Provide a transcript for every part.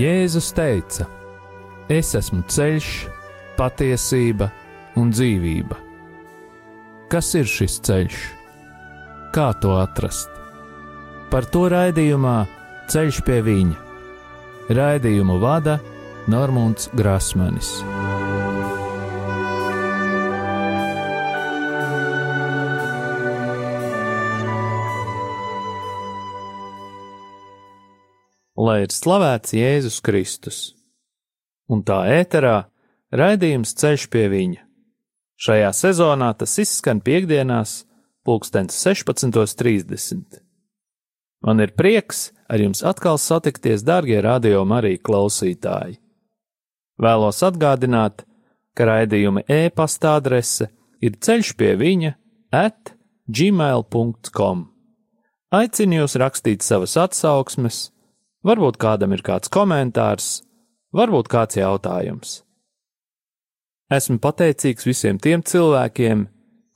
Jēzus teica: Es esmu ceļš, patiesība un dzīvība. Kas ir šis ceļš? Kā to atrast? Par to raidījumā Ceļš pie viņa. Raidījumu vada Normons Grasmanis. Lai ir slavēts Jēzus Kristus, un tā ēterā raidījums Ceļš pie viņa. Šajā sezonā tas izskan piekdienās, pulkstens 16.30. Man ir prieks ar jums atkal satikties, darbie radio Marija klausītāji. Vēlos atgādināt, ka raidījuma e-pasta adrese ir ceļš pie viņa at gmail.com. Aicinu jūs rakstīt savas atsauksmes, varbūt kādam ir kāds komentārs, varbūt kāds jautājums. Esmu pateicīgs visiem tiem cilvēkiem,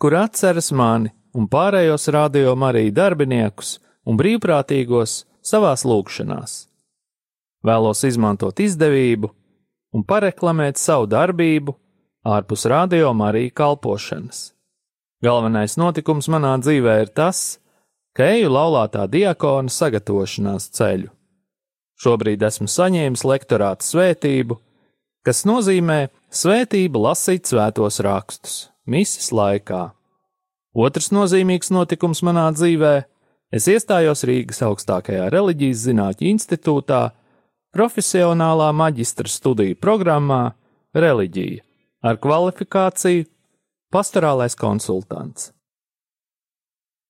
kur atceras mani un pārējos radio Marija darbiniekus un brīvprātīgos savās lūgšanās. Vēlos izmantot izdevību un pareklamēt savu darbību ārpus radio Marija kalpošanas. Galvenais notikums manā dzīvē ir tas, ka eju laulātā diakona sagatavošanās ceļu. Šobrīd esmu saņēmis lektorāta svētību, kas nozīmē svētību lasīt svētos rakstus, misijas laikā. Otrs nozīmīgs notikums manā dzīvē - es iestājos Rīgas augstākajā reliģijas zinātņu institūtā, profesionālā maģistra studiju programmā Reliģija ar kvalifikāciju Pastorālais konsultants.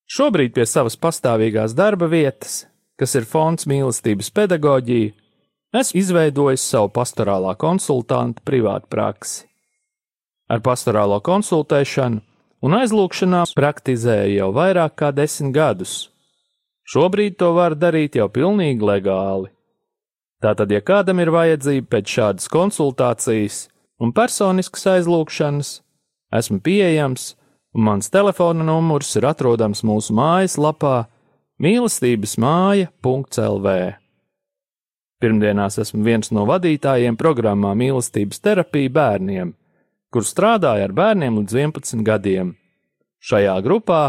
Šobrīd pie savas pastāvīgās darba vietas, kas ir fonds mīlestības pedagoģija, esmu izveidojis savu pastorālā konsultanta privātu praksi. Ar pastorālo konsultēšanu un aizlūgšanām praktizēju jau vairāk kā desmit gadus. Šobrīd to var darīt jau pilnīgi legāli. Tātad, ja kādam ir vajadzība pēc šādas konsultācijas un personiskas aizlūgšanas, esmu pieejams, un mans telefona numurs ir atrodams mūsu mājaslapā mīlestības māja.lv. Pirmdienās esmu viens no vadītājiem programmā Mīlestības terapija bērniem, kur strādāju ar bērniem līdz 11 gadiem. Šajā grupā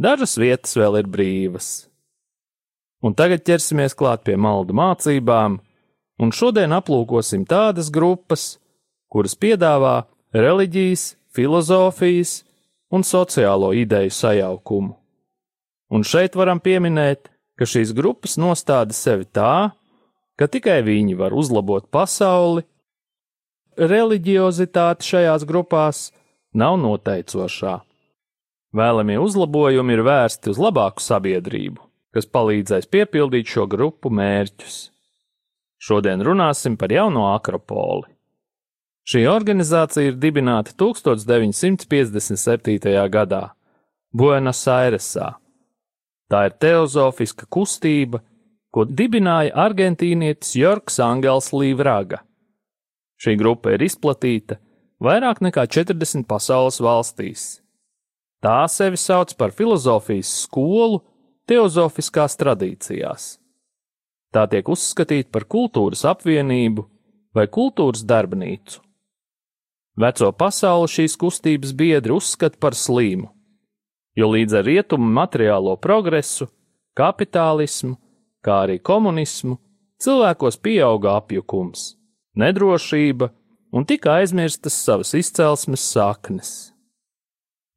dažas vietas vēl ir brīvas. Un tagad ķersimies klāt pie maldu mācībām, un šodien aplūkosim tādas grupas, kuras piedāvā reliģijas, filozofijas un sociālo ideju sajaukumu. Un šeit varam pieminēt, ka šīs grupas nostāda sevi tā, ka tikai viņi var uzlabot pasauli. Reliģiozitāte šajās grupās nav noteicošā. Vēlamie uzlabojumi ir vērsti uz labāku sabiedrību, kas palīdzēs piepildīt šo grupu mērķus. Šodien runāsim par jauno Akropoli. Šī organizācija ir dibināta 1957. gadā Buenos Airesā. Tā ir teozofiska kustība, ko dibināja argentīnietis Jorgs Angels Līvraga. Šī grupa ir izplatīta vairāk nekā 40 pasaules valstīs. Tā sevi sauc par filozofijas skolu teozofiskās tradīcijās. Tā tiek uzskatīta par kultūras apvienību vai kultūras darbnīcu. Veco pasauli šīs kustības biedri uzskata par slimu, jo līdz ar rietumu materiālo progresu, kapitālismu kā arī komunismu, cilvēkos pieauga apjukums, nedrošība un tika aizmirstas savas izcelsmes saknes.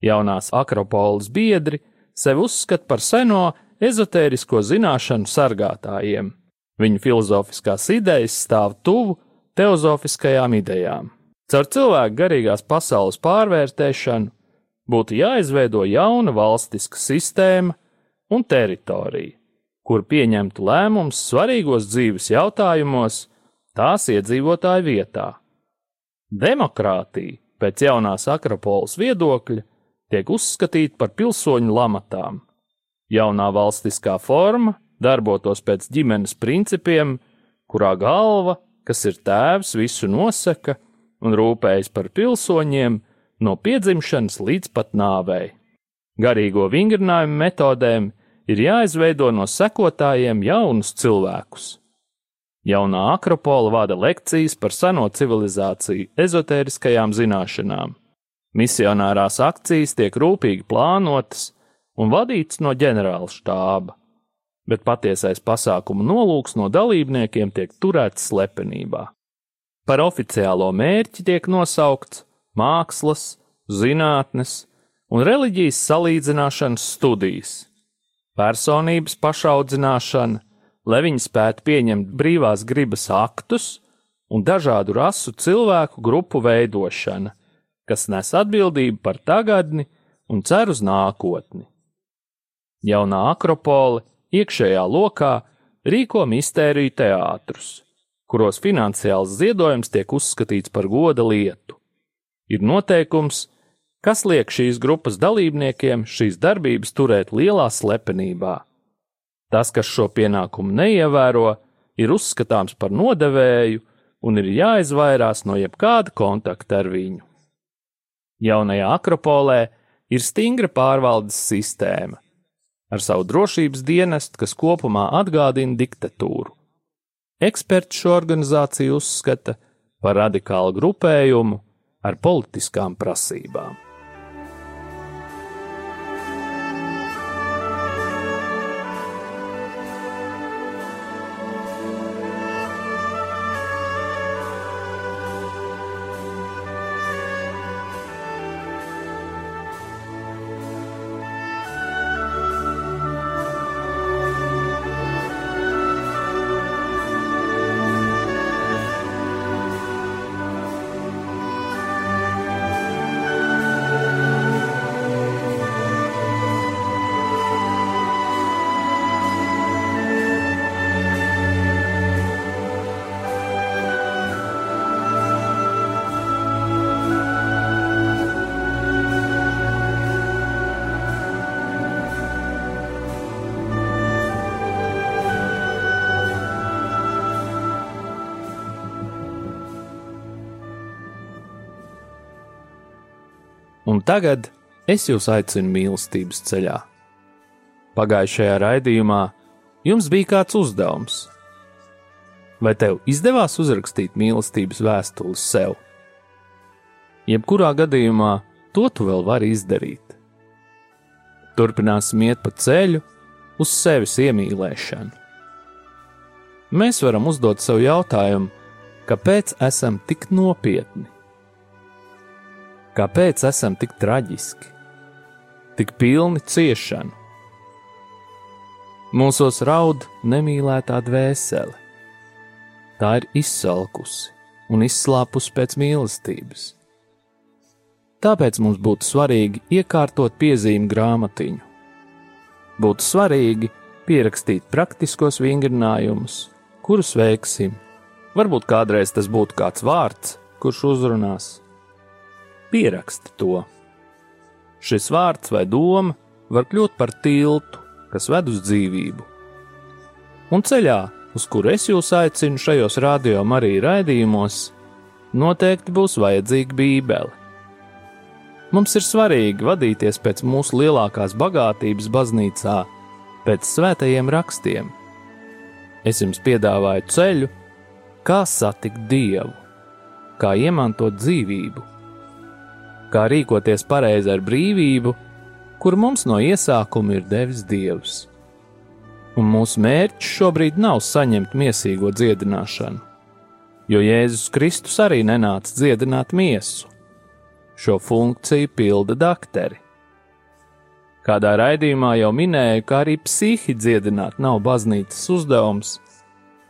Jaunās Akropolis biedri sevi uzskata par seno ezotērisko zināšanu sargātājiem. Viņu filozofiskās idejas stāv tuvu teozofiskajām idejām. Caur cilvēku garīgās pasaules pārvērtēšanu būtu jāizveido jauna valstiska sistēma un teritorija, kur pieņemtu lēmumus svarīgos dzīves jautājumos tās iedzīvotāju vietā. Demokrātija pēc jaunās Akropoles viedokļa tiek uzskatīta par pilsoņu lamatām. Jaunā valstiskā forma darbotos pēc ģimenes principiem, kurā galva, kas ir tēvs, visu nosaka un rūpējas par pilsoņiem no piedzimšanas līdz pat nāvei. Garīgo vingrinājumu metodēm ir jāizveido no sekotājiem jaunus cilvēkus. Jaunā akropola vada lekcijas par seno civilizāciju, ezotēriskajām zināšanām. Misionārās akcijas tiek rūpīgi plānotas un vadītas no ģenerāla štāba, bet patiesais pasākumu nolūks no dalībniekiem tiek turēts slepenībā. Par oficiālo mērķi tiek nosaukts mākslas, zinātnes un reliģijas salīdzināšanas studijas, personības pašaudzināšana, lai viņi spētu pieņemt brīvās gribas aktus un dažādu rasu cilvēku grupu veidošana, kas nes atbildību par tagadni un cer uz nākotni. Jaunā akropole iekšējā lokā rīko mistēriju teātrus, kuros finansiāls ziedojums tiek uzskatīts par goda lietu. Ir noteikums, kas liek šīs grupas dalībniekiem šīs darbības turēt lielā slepenībā. Tas, kas šo pienākumu neievēro, ir uzskatāms par nodevēju un ir jāizvairās no jebkāda kontakta ar viņu. Jaunajā akropolē ir stingra pārvaldes sistēma, ar savu drošības dienestu, kas kopumā atgādina diktatūru. Eksperti šo organizāciju uzskata par radikālu grupējumu ar politiskām prasībām. Un tagad es jūs aicinu mīlestības ceļā. Pagājušajā raidījumā jums bija kāds uzdevums. Vai tev izdevās uzrakstīt mīlestības vēstuli sev? Jebkurā gadījumā to tu vēl vari izdarīt. Turpināsim iet pa ceļu uz sevis iemīlēšanu. Mēs varam uzdot sev jautājumu, kāpēc esam tik nopietni? Kāpēc esam tik traģiski, tik pilni ciešanu? Mūsos raud nemīlētā dvēsele. Tā ir izsalkusi un izslāpusi pēc mīlestības. Tāpēc mums būtu svarīgi iekārtot piezīmju grāmatiņu. Būtu svarīgi pierakstīt praktiskos vingrinājumus, kurus veiksim. Varbūt kādreiz tas būtu kāds vārds, kurš uzrunās pieraksti to. Šis vārds vai doma var kļūt par tiltu, kas ved uz dzīvību. Un ceļā, uz kuru es jūs aicinu šajos radio Marija raidījumos, noteikti būs vajadzīga Bībele. Mums ir svarīgi vadīties pēc mūsu lielākās bagātības baznīcā, pēc svētajiem rakstiem. Es jums piedāvāju ceļu, kā satikt Dievu, kā iemantot dzīvību kā rīkoties pareizi ar brīvību, kur mums no iesākuma ir devis Dievs. Un mūsu mērķis šobrīd nav saņemt miesīgo dziedināšanu, jo Jēzus Kristus arī nenāca dziedināt miesu. Šo funkciju pilda dakteri. Kādā raidījumā jau minēju, ka arī psihi dziedināt nav baznīcas uzdevums,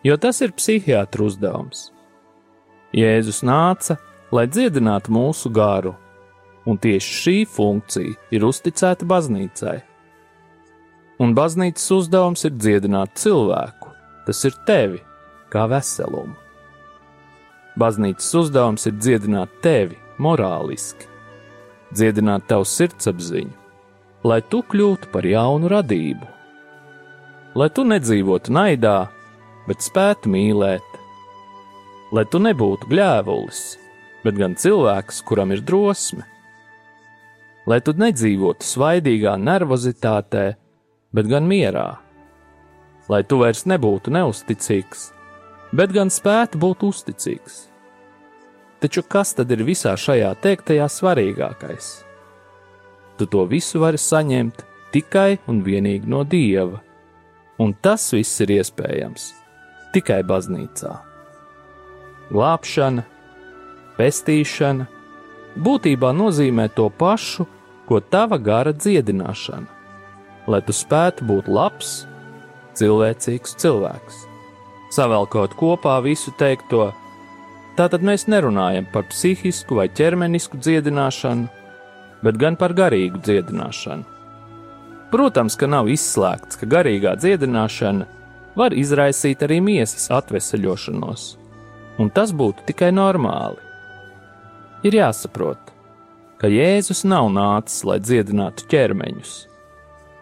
jo tas ir psihiatru uzdevums. Jēzus nāca, lai dziedinātu mūsu garu, un tieši šī funkcija ir uzticēta baznīcai. Un baznīcas uzdevums ir dziedināt cilvēku, tas ir tevi, kā veselumu. Baznīcas uzdevums ir dziedināt tevi morāliski, dziedināt tavu sirdsapziņu, lai tu kļūtu par jaunu radību, lai tu nedzīvotu naidā, bet spētu mīlēt, lai tu nebūtu gļēvulis, bet gan cilvēks, kuram ir drosme lai tu nedzīvotu svaidīgā nervozitātē, bet gan mierā, lai tu vairs nebūtu neusticīgs, bet gan spētu būt uzticīgs. Taču kas tad ir visā šajā teiktajā svarīgākais? Tu to visu vari saņemt tikai un vienīgi no Dieva, un tas viss ir iespējams tikai baznīcā. Glābšana, pestīšana būtībā nozīmē to pašu, ko tava gara dziedināšana, lai tu spētu būt labs, cilvēcīgs cilvēks. Savēlkot kopā visu teikto, tātad mēs nerunājam par psihisku vai ķermenisku dziedināšanu, bet gan par garīgu dziedināšanu. Protams, ka nav izslēgts, ka garīgā dziedināšana var izraisīt arī miesas atveseļošanos, un tas būtu tikai normāli. Ir jāsaprot, ka Jēzus nav nācis, lai dziedinātu ķermeņus.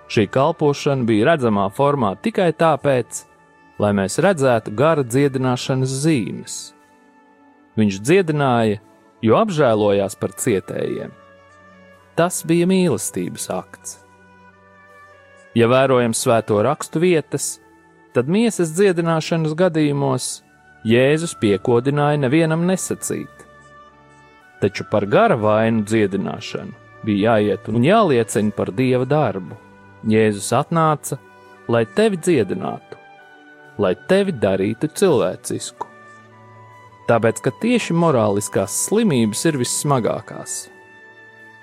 Šī kalpošana bija redzamā formā tikai tāpēc, lai mēs redzētu gara dziedināšanas zīmes. Viņš dziedināja, jo apžēlojās par cietējiem. Tas bija mīlestības akts. Ja vērojam svēto rakstu vietas, tad miesas dziedināšanas gadījumos Jēzus piekodināja nevienam nesacīt taču par gara vainu dziedināšanu bija jāiet un jāliecina par dieva darbu. Jēzus atnāca, lai tevi dziedinātu, lai tevi darītu cilvēcisku. Tāpēc, ka tieši morāliskās slimības ir vissmagākās.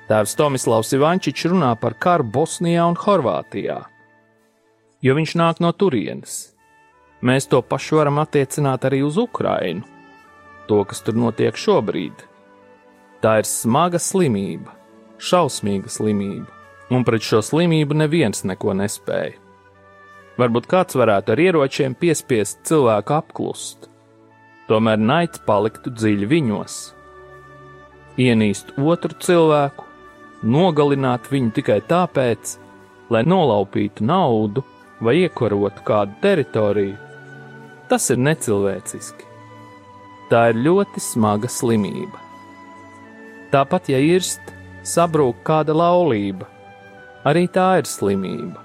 Tēvs Tomislavs Ivančičs runā par karu Bosnijā un Horvātijā, jo viņš nāk no turienes. Mēs to pašu varam attiecināt arī uz Ukrainu, to, kas tur notiek šobrīd Tā ir smaga slimība, šausmīga slimība, un pret šo slimību neviens neko nespēja. Varbūt kāds varētu ar ieročiem piespiest cilvēku apklust, tomēr naids paliktu dziļi viņos. Ienīst otru cilvēku, nogalināt viņu tikai tāpēc, lai nolaupītu naudu vai iekarotu kādu teritoriju, tas ir necilvēciski. Tā ir ļoti smaga slimība. Tāpat, ja irst, sabrūk kāda laulība, arī tā ir slimība,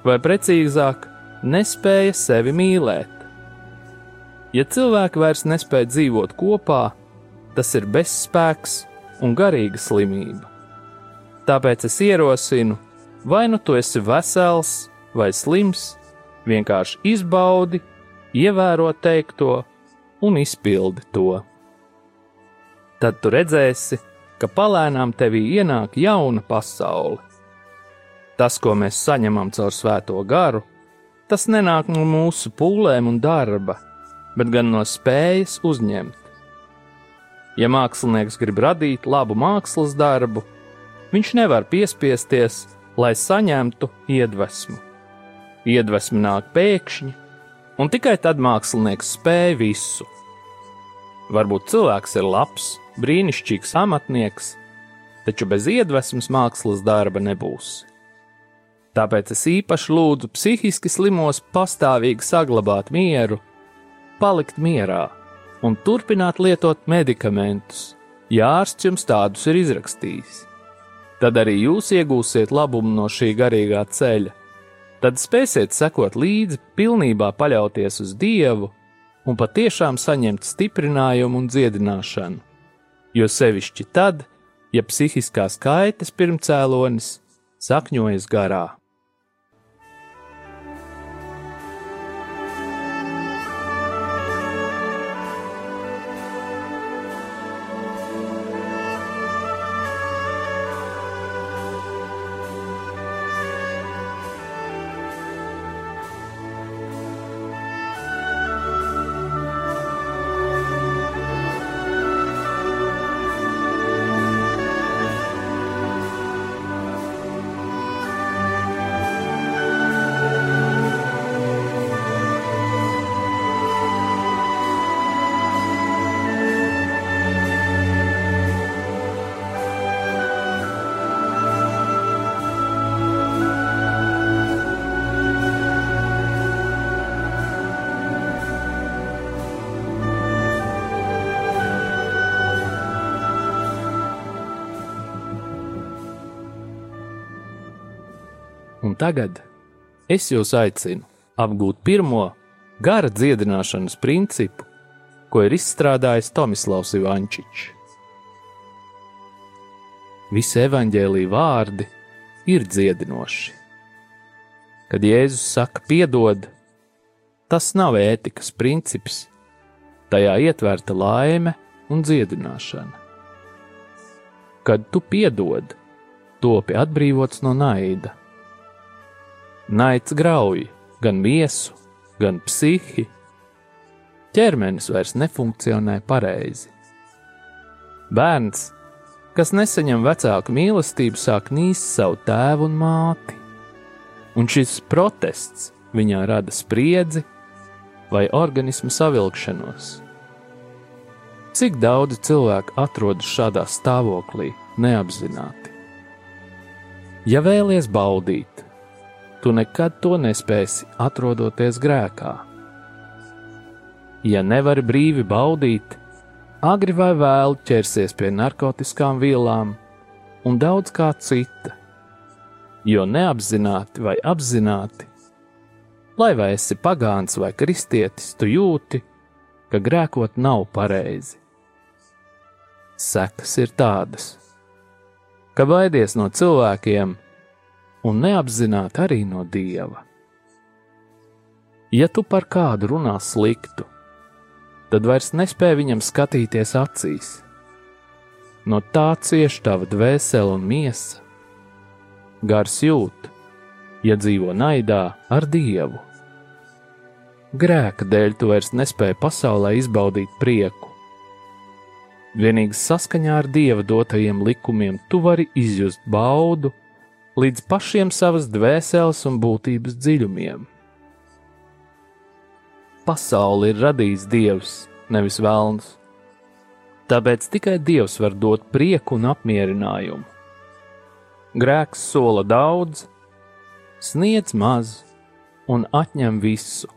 vai precīzāk, nespēja sevi mīlēt. Ja cilvēki vairs nespēja dzīvot kopā, tas ir bezspēks un garīga slimība. Tāpēc es ierosinu, vai nu tu esi vesels vai slims, vienkārši izbaudi, ievēro teikto un izpildi to. Tad tu redzēsi, ka palēnām tevī ienāk jauna pasaule. Tas, ko mēs saņemam caur svēto garu, tas nenāk no mūsu pūlēm un darba, bet gan no spējas uzņemt. Ja mākslinieks grib radīt labu mākslas darbu, viņš nevar piespiesties, lai saņemtu iedvesmu. Iedvesma nāk pēkšņi, un tikai tad mākslinieks spēj visu. Varbūt cilvēks ir labs, brīnišķīgs amatnieks, taču bez iedvesmas mākslas darba nebūs. Tāpēc es īpaši lūdzu psihiski slimos pastāvīgi saglabāt mieru, palikt mierā un turpināt lietot medikamentus, ja ārsts jums tādus ir izrakstījis. Tad arī jūs iegūsiet labumu no šī garīgā ceļa. Tad spēsiet sekot līdzi, pilnībā paļauties uz Dievu un patiešām saņemt stiprinājumu un dziedināšanu jo sevišķi tad, ja psihiskās kaitas pirmcēlonis sakņojas garā. Tagad es jūs aicinu apgūt pirmo gara dziedināšanas principu, ko ir izstrādājis Tomislavs Ivančičs. Visi evaņģēlīja vārdi ir dziedinoši. Kad Jēzus saka, piedod, tas nav ētikas princips, tajā ietverta laime un dziedināšana. Kad tu piedod, topi atbrīvots no naida. Naids grauj gan miesu, gan psihi. Ķermenis vairs nefunkcionē pareizi. Bērns, kas nesaņem vecāku mīlestību, sāk nīst savu tēvu un māti, un šis protests viņā rada spriedzi vai organismu savilkšanos. Cik daudz cilvēku atrodas šādā stāvoklī neapzināti? Ja vēlies baudīt, tu nekad to nespēsi atrodoties grēkā. Ja nevari brīvi baudīt, agri vai vēlu ķersies pie narkotikām vielām un daudz kā cita, jo neapzināti vai apzināti, lai vai esi pagāns vai kristietis, tu jūti, ka grēkot nav pareizi sekas ir tādas, ka baidies no cilvēkiem un neapzināti arī no dieva. Ja tu par kādu runā sliktu, tad vairs nespēj viņam skatīties acīs. No tā cieš tava dvēsele un miesa. Gars jūt, ja dzīvo naidā ar dievu. Grēka dēļ tu vairs nespēji pasaulē izbaudīt prieku Vienīgi saskaņā ar dieva dotajiem likumiem tu vari izjust baudu līdz pašiem savas dvēseles un būtības dziļumiem. Pasauli ir radījis dievs, nevis vēlns. Tāpēc tikai dievs var dot prieku un apmierinājumu. Grēks sola daudz, sniedz maz un atņem visu.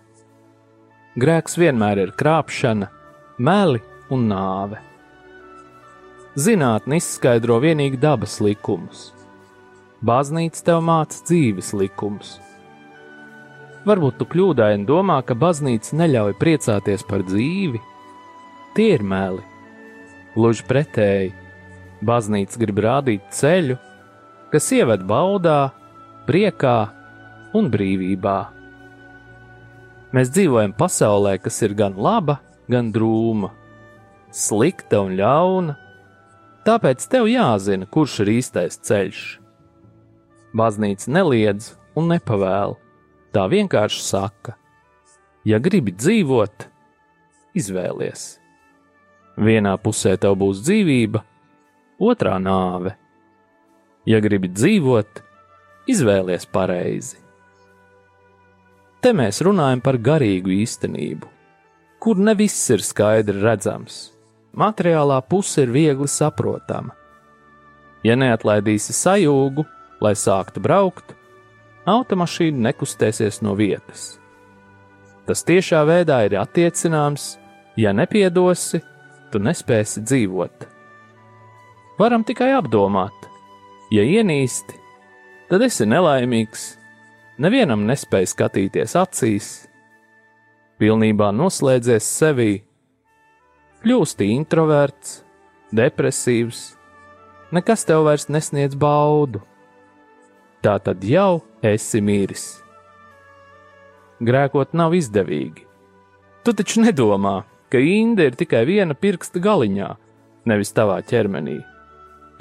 Grēks vienmēr ir krāpšana, meli un nāve. Zinātne izskaidro tikai dabas likumus. Baznīca tev māca dzīves likumus. Varbūt tu kļūdaini domā, ka baznīca neļauj priecāties par dzīvi. Tie ir meli. Gluži pretēji, baznīca grib rādīt ceļu, kas ieved baudā, priekā un brīvībā. Mēs dzīvojam pasaulē, kas ir gan laba, gan drūma, slikta un ļauna Tāpēc tev jāzina, kurš ir īstais ceļš. Baznīca neliedz un nepavēl, tā vienkārši saka: Ja gribi dzīvot, izvēlies. Vienā pusē tev būs dzīvība, otrā nāve. Ja gribi dzīvot, izvēlies pareizi. Te mēs runājam par garīgu īstenību, kur ne viss ir skaidri redzams materiālā puse ir viegli saprotama. Ja neatlaidīsi sajūgu, lai sāktu braukt, automašīna nekustēsies no vietas. Tas tiešā veidā ir attiecināms, ja nepiedosi, tu nespēsi dzīvot. Varam tikai apdomāt, ja ienīsti, tad esi nelaimīgs, nevienam nespēj skatīties acīs, pilnībā noslēdzies sevī kļūsti introverts, depresīvs, nekas tev vairs nesniedz baudu. Tā tad jau esi miris. Grēkot nav izdevīgi. Tu taču nedomā, ka īņa ir tikai viena pirksta galiņā, nevis tavā ķermenī.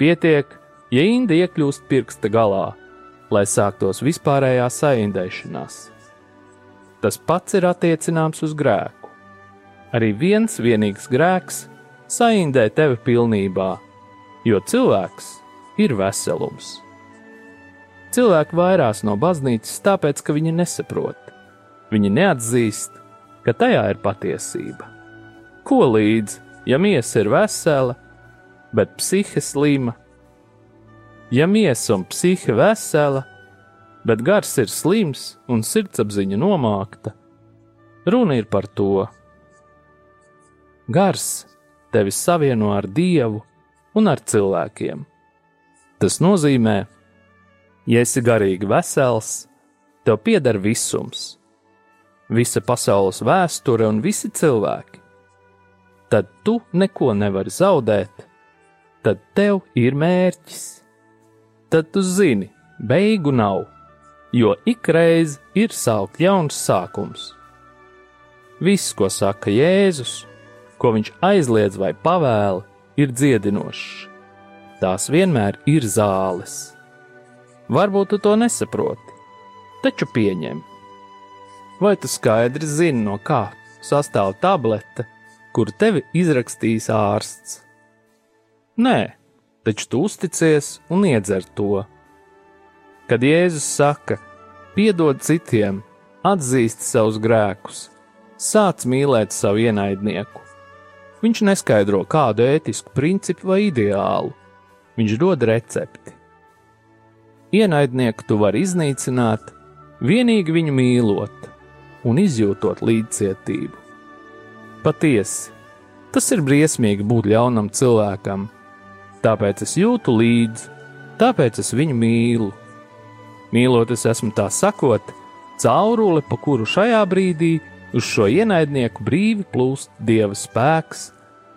Pietiek, ja īņa iekļūst pirksta galā, lai sāktos vispārējā saindēšanās. Tas pats ir attiecināms uz grēku arī viens vienīgs grēks saindē tevi pilnībā, jo cilvēks ir veselums. Cilvēki vairās no baznīcas tāpēc, ka viņi nesaprot. Viņi neatzīst, ka tajā ir patiesība. Ko līdz, ja miesa ir vesela, bet psihe slima? Ja miesa un psihe vesela, bet gars ir slims un sirdsapziņa nomākta, runa ir par to, Gars tevi savieno ar Dievu un ar cilvēkiem. Tas nozīmē, ja esi garīgi vesels, tev pieder visums. visa pasaules vēsture un visi cilvēki, tad tu neko nevari zaudēt, tad tev ir mērķis. Tad tu zini, beigu nav, jo ikreiz ir sākt jauns sākums. Viss, ko saka Jēzus, ko viņš aizliedz vai pavēla, ir dziedinošs. Tās vienmēr ir zāles. Varbūt tu to nesaproti, taču pieņem. Vai tu skaidri zini, no kā sastāv tablete, kuru tevi izrakstīs ārsts? Nē, taču tu uzticies un iedzer to. Kad Jēzus saka, piedod citiem, atzīst savus grēkus, sāc mīlēt savu ienaidnieku. Viņš neskaidro kādu ētisku principu vai ideālu, viņš dod recepti. Ienaidnieku tu vari iznīcināt, vienīgi viņu mīlot un izjūtot līdzcietību. Patiesi, tas ir briesmīgi būt ļaunam cilvēkam, tāpēc es jūtu līdzi, tāpēc es viņu mīlu. Mīlot, es esmu tā sakot, caurule, pa kuru šajā brīdī uz šo ienaidnieku brīvi plūst dieva spēks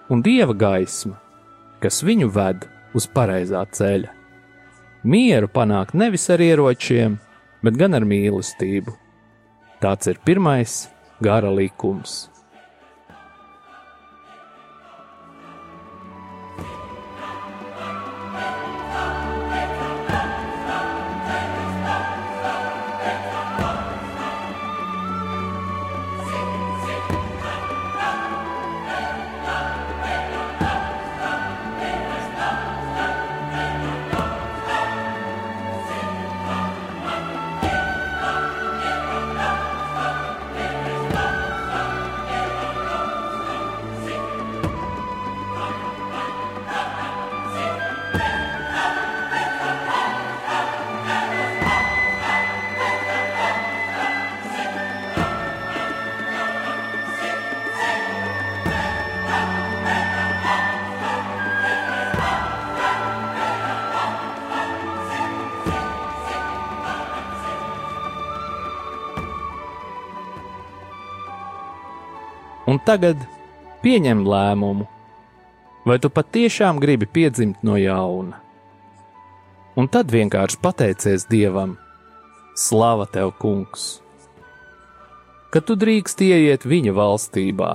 un dieva gaisma, kas viņu ved uz pareizā ceļa. Mieru panākt nevis ar ieročiem, bet gan ar mīlestību. Tāds ir pirmais gara likums. Un tagad pieņem lēmumu, vai tu patiešām gribi piedzimt no jauna. Un tad vienkārši pateicies Dievam: Slava tev, Kungs! Ka tu drīkst ieiet viņa valstībā.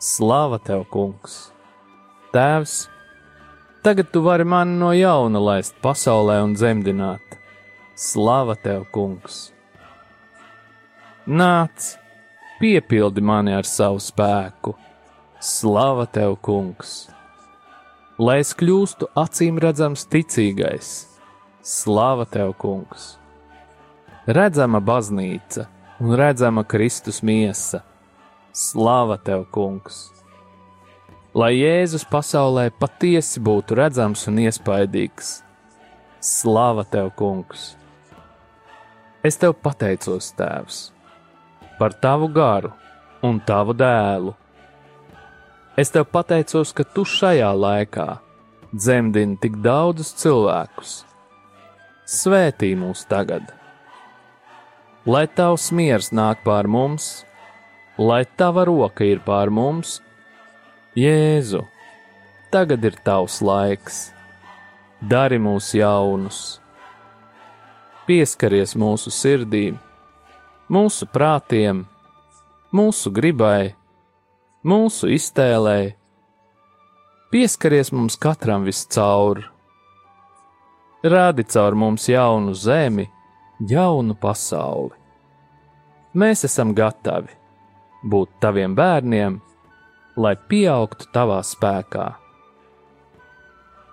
Slava tev, Kungs! Tēvs, tagad tu vari mani no jauna laist pasaulē un dzemdināt. Slava tev, Kungs! Nāc! Piepildi mani ar savu spēku. Slava tev, kungs! Lai es kļūstu acīm redzams, ticīgais, slava tev, kungs! Redzama baznīca un redzama Kristus miesa, slava tev, kungs! Lai Jēzus pasaulē patiesi būtu redzams un iespaidīgs, slava tev, kungs! Es tev pateicos, Tēvs! Par tavu garu un tavu dēlu. Es tev pateicos, ka tu šajā laikā dzemdini tik daudzus cilvēkus. Svētī mūs tagad! Lai tavs miers nāk pār mums, lai tava roka ir pār mums, Jēzu, tagad ir tavs laiks, dari mūs jaunus, pieskaries mūsu sirdīm mūsu prātiem, mūsu gribai, mūsu iztēlei. Pieskaries mums katram viscaur, rādi caur mums jaunu zemi, jaunu pasauli. Mēs esam gatavi būt taviem bērniem, lai pieaugtu tavā spēkā.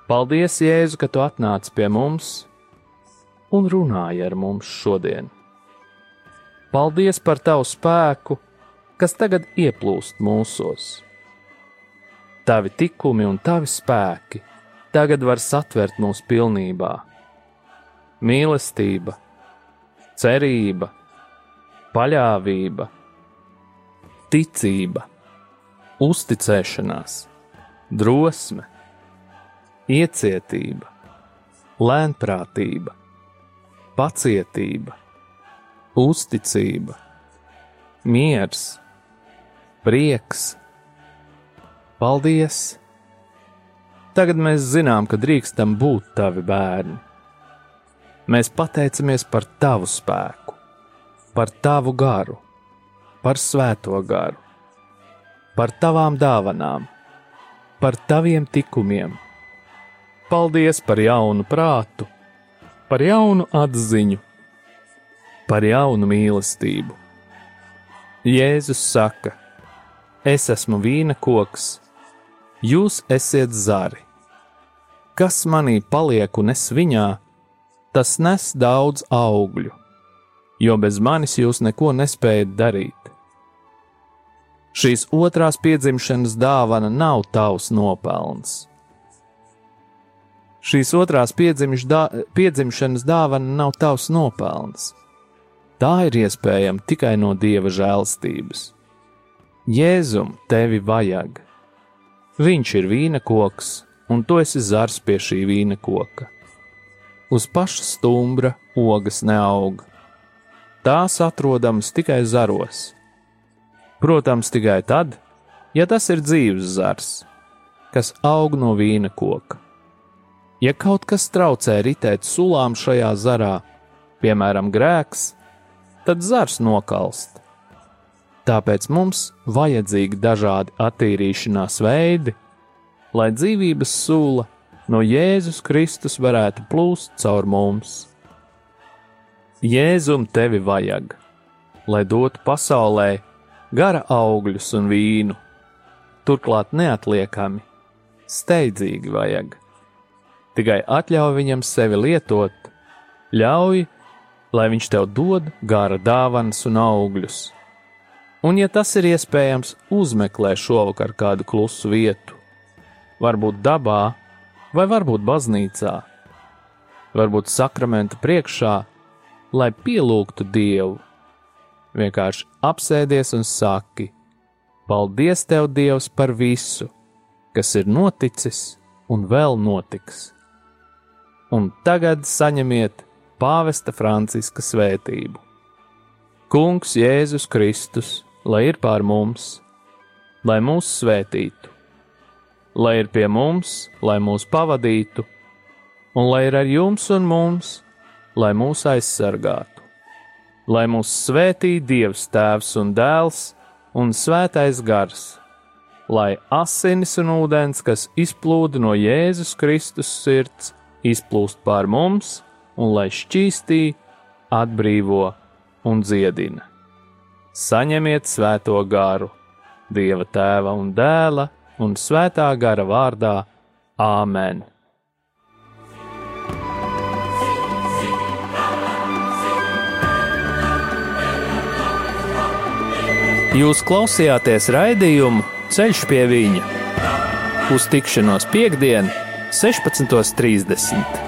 Paldies, Jēzu, ka tu atnāci pie mums un runāji ar mums šodien. Paldies par tavu spēku, kas tagad ieplūst mūsos. Tavi tikumi un tavi spēki tagad var satvert mūs pilnībā. Mīlestība, cerība, paļāvība, ticība, uzticēšanās, drosme, iecietība, lēnprātība, pacietība uzticība, miers, prieks. Paldies! Tagad mēs zinām, ka drīkstam būt tavi bērni. Mēs pateicamies par tavu spēku, par tavu garu, par svēto garu, par tavām dāvanām, par taviem tikumiem. Paldies par jaunu prātu, par jaunu atziņu, par jaunu mīlestību. Jēzus saka: Es esmu vīna koks, jūs esat zari kas manī paliek un es viņā, tas nes daudz augļu, jo bez manis jūs neko nespējat darīt. Šīs otrās piedzimšanas dāvana nav tavs nopelns. Šīs otrās piedzimšanas dāvana nav tavs nopelns. Tā ir iespējama tikai no dieva žēlstības. Jēzum tevi vajag. Viņš ir vīna koks, un tu esi zars pie šī vīna koka. Uz paša stumbra ogas neaug. Tās atrodamas tikai zaros. Protams, tikai tad, ja tas ir dzīves zars, kas aug no vīna koka. Ja kaut kas traucē ritēt sulām šajā zarā, piemēram, grēks, tad zars nokalst. Tāpēc mums vajadzīgi dažādi attīrīšanās veidi, lai dzīvības sula no Jēzus Kristus varētu plūst caur mums. Jēzum tevi vajag, lai dotu pasaulē gara augļus un vīnu, turklāt neatliekami, steidzīgi vajag. Tikai atļauj viņam sevi lietot, ļauj, lai viņš tev dod gara dāvanas un augļus. Un, ja tas ir iespējams, uzmeklē šovakar kādu klusu vietu, varbūt dabā, vai varbūt baznīcā, varbūt sakramenta priekšā, lai pielūgtu Dievu. Vienkārši apsēdies un saki: Paldies, Tev, Dievs, par visu, kas ir noticis un vēl notiks. Un tagad saņemiet pāvesta Franciska svētību. Kungs Jēzus Kristus, lai ir pār mums, lai mūs svētītu lai ir pie mums, lai mūs pavadītu, un lai ir ar jums un mums, lai mūs aizsargātu. Lai mūs svētī Dievs Tēvs un Dēls un Svētais Gars, lai asinis un ūdens, kas izplūda no Jēzus Kristus sirds, izplūst pār mums, un lai šķīstī, atbrīvo un dziedina. Saņemiet svēto garu, Dieva tēva un dēla un svētā gara vārdā Āmen! Jūs klausījāties raidījumu Ceļš pie viņa uz tikšanos piekdien, 16.30.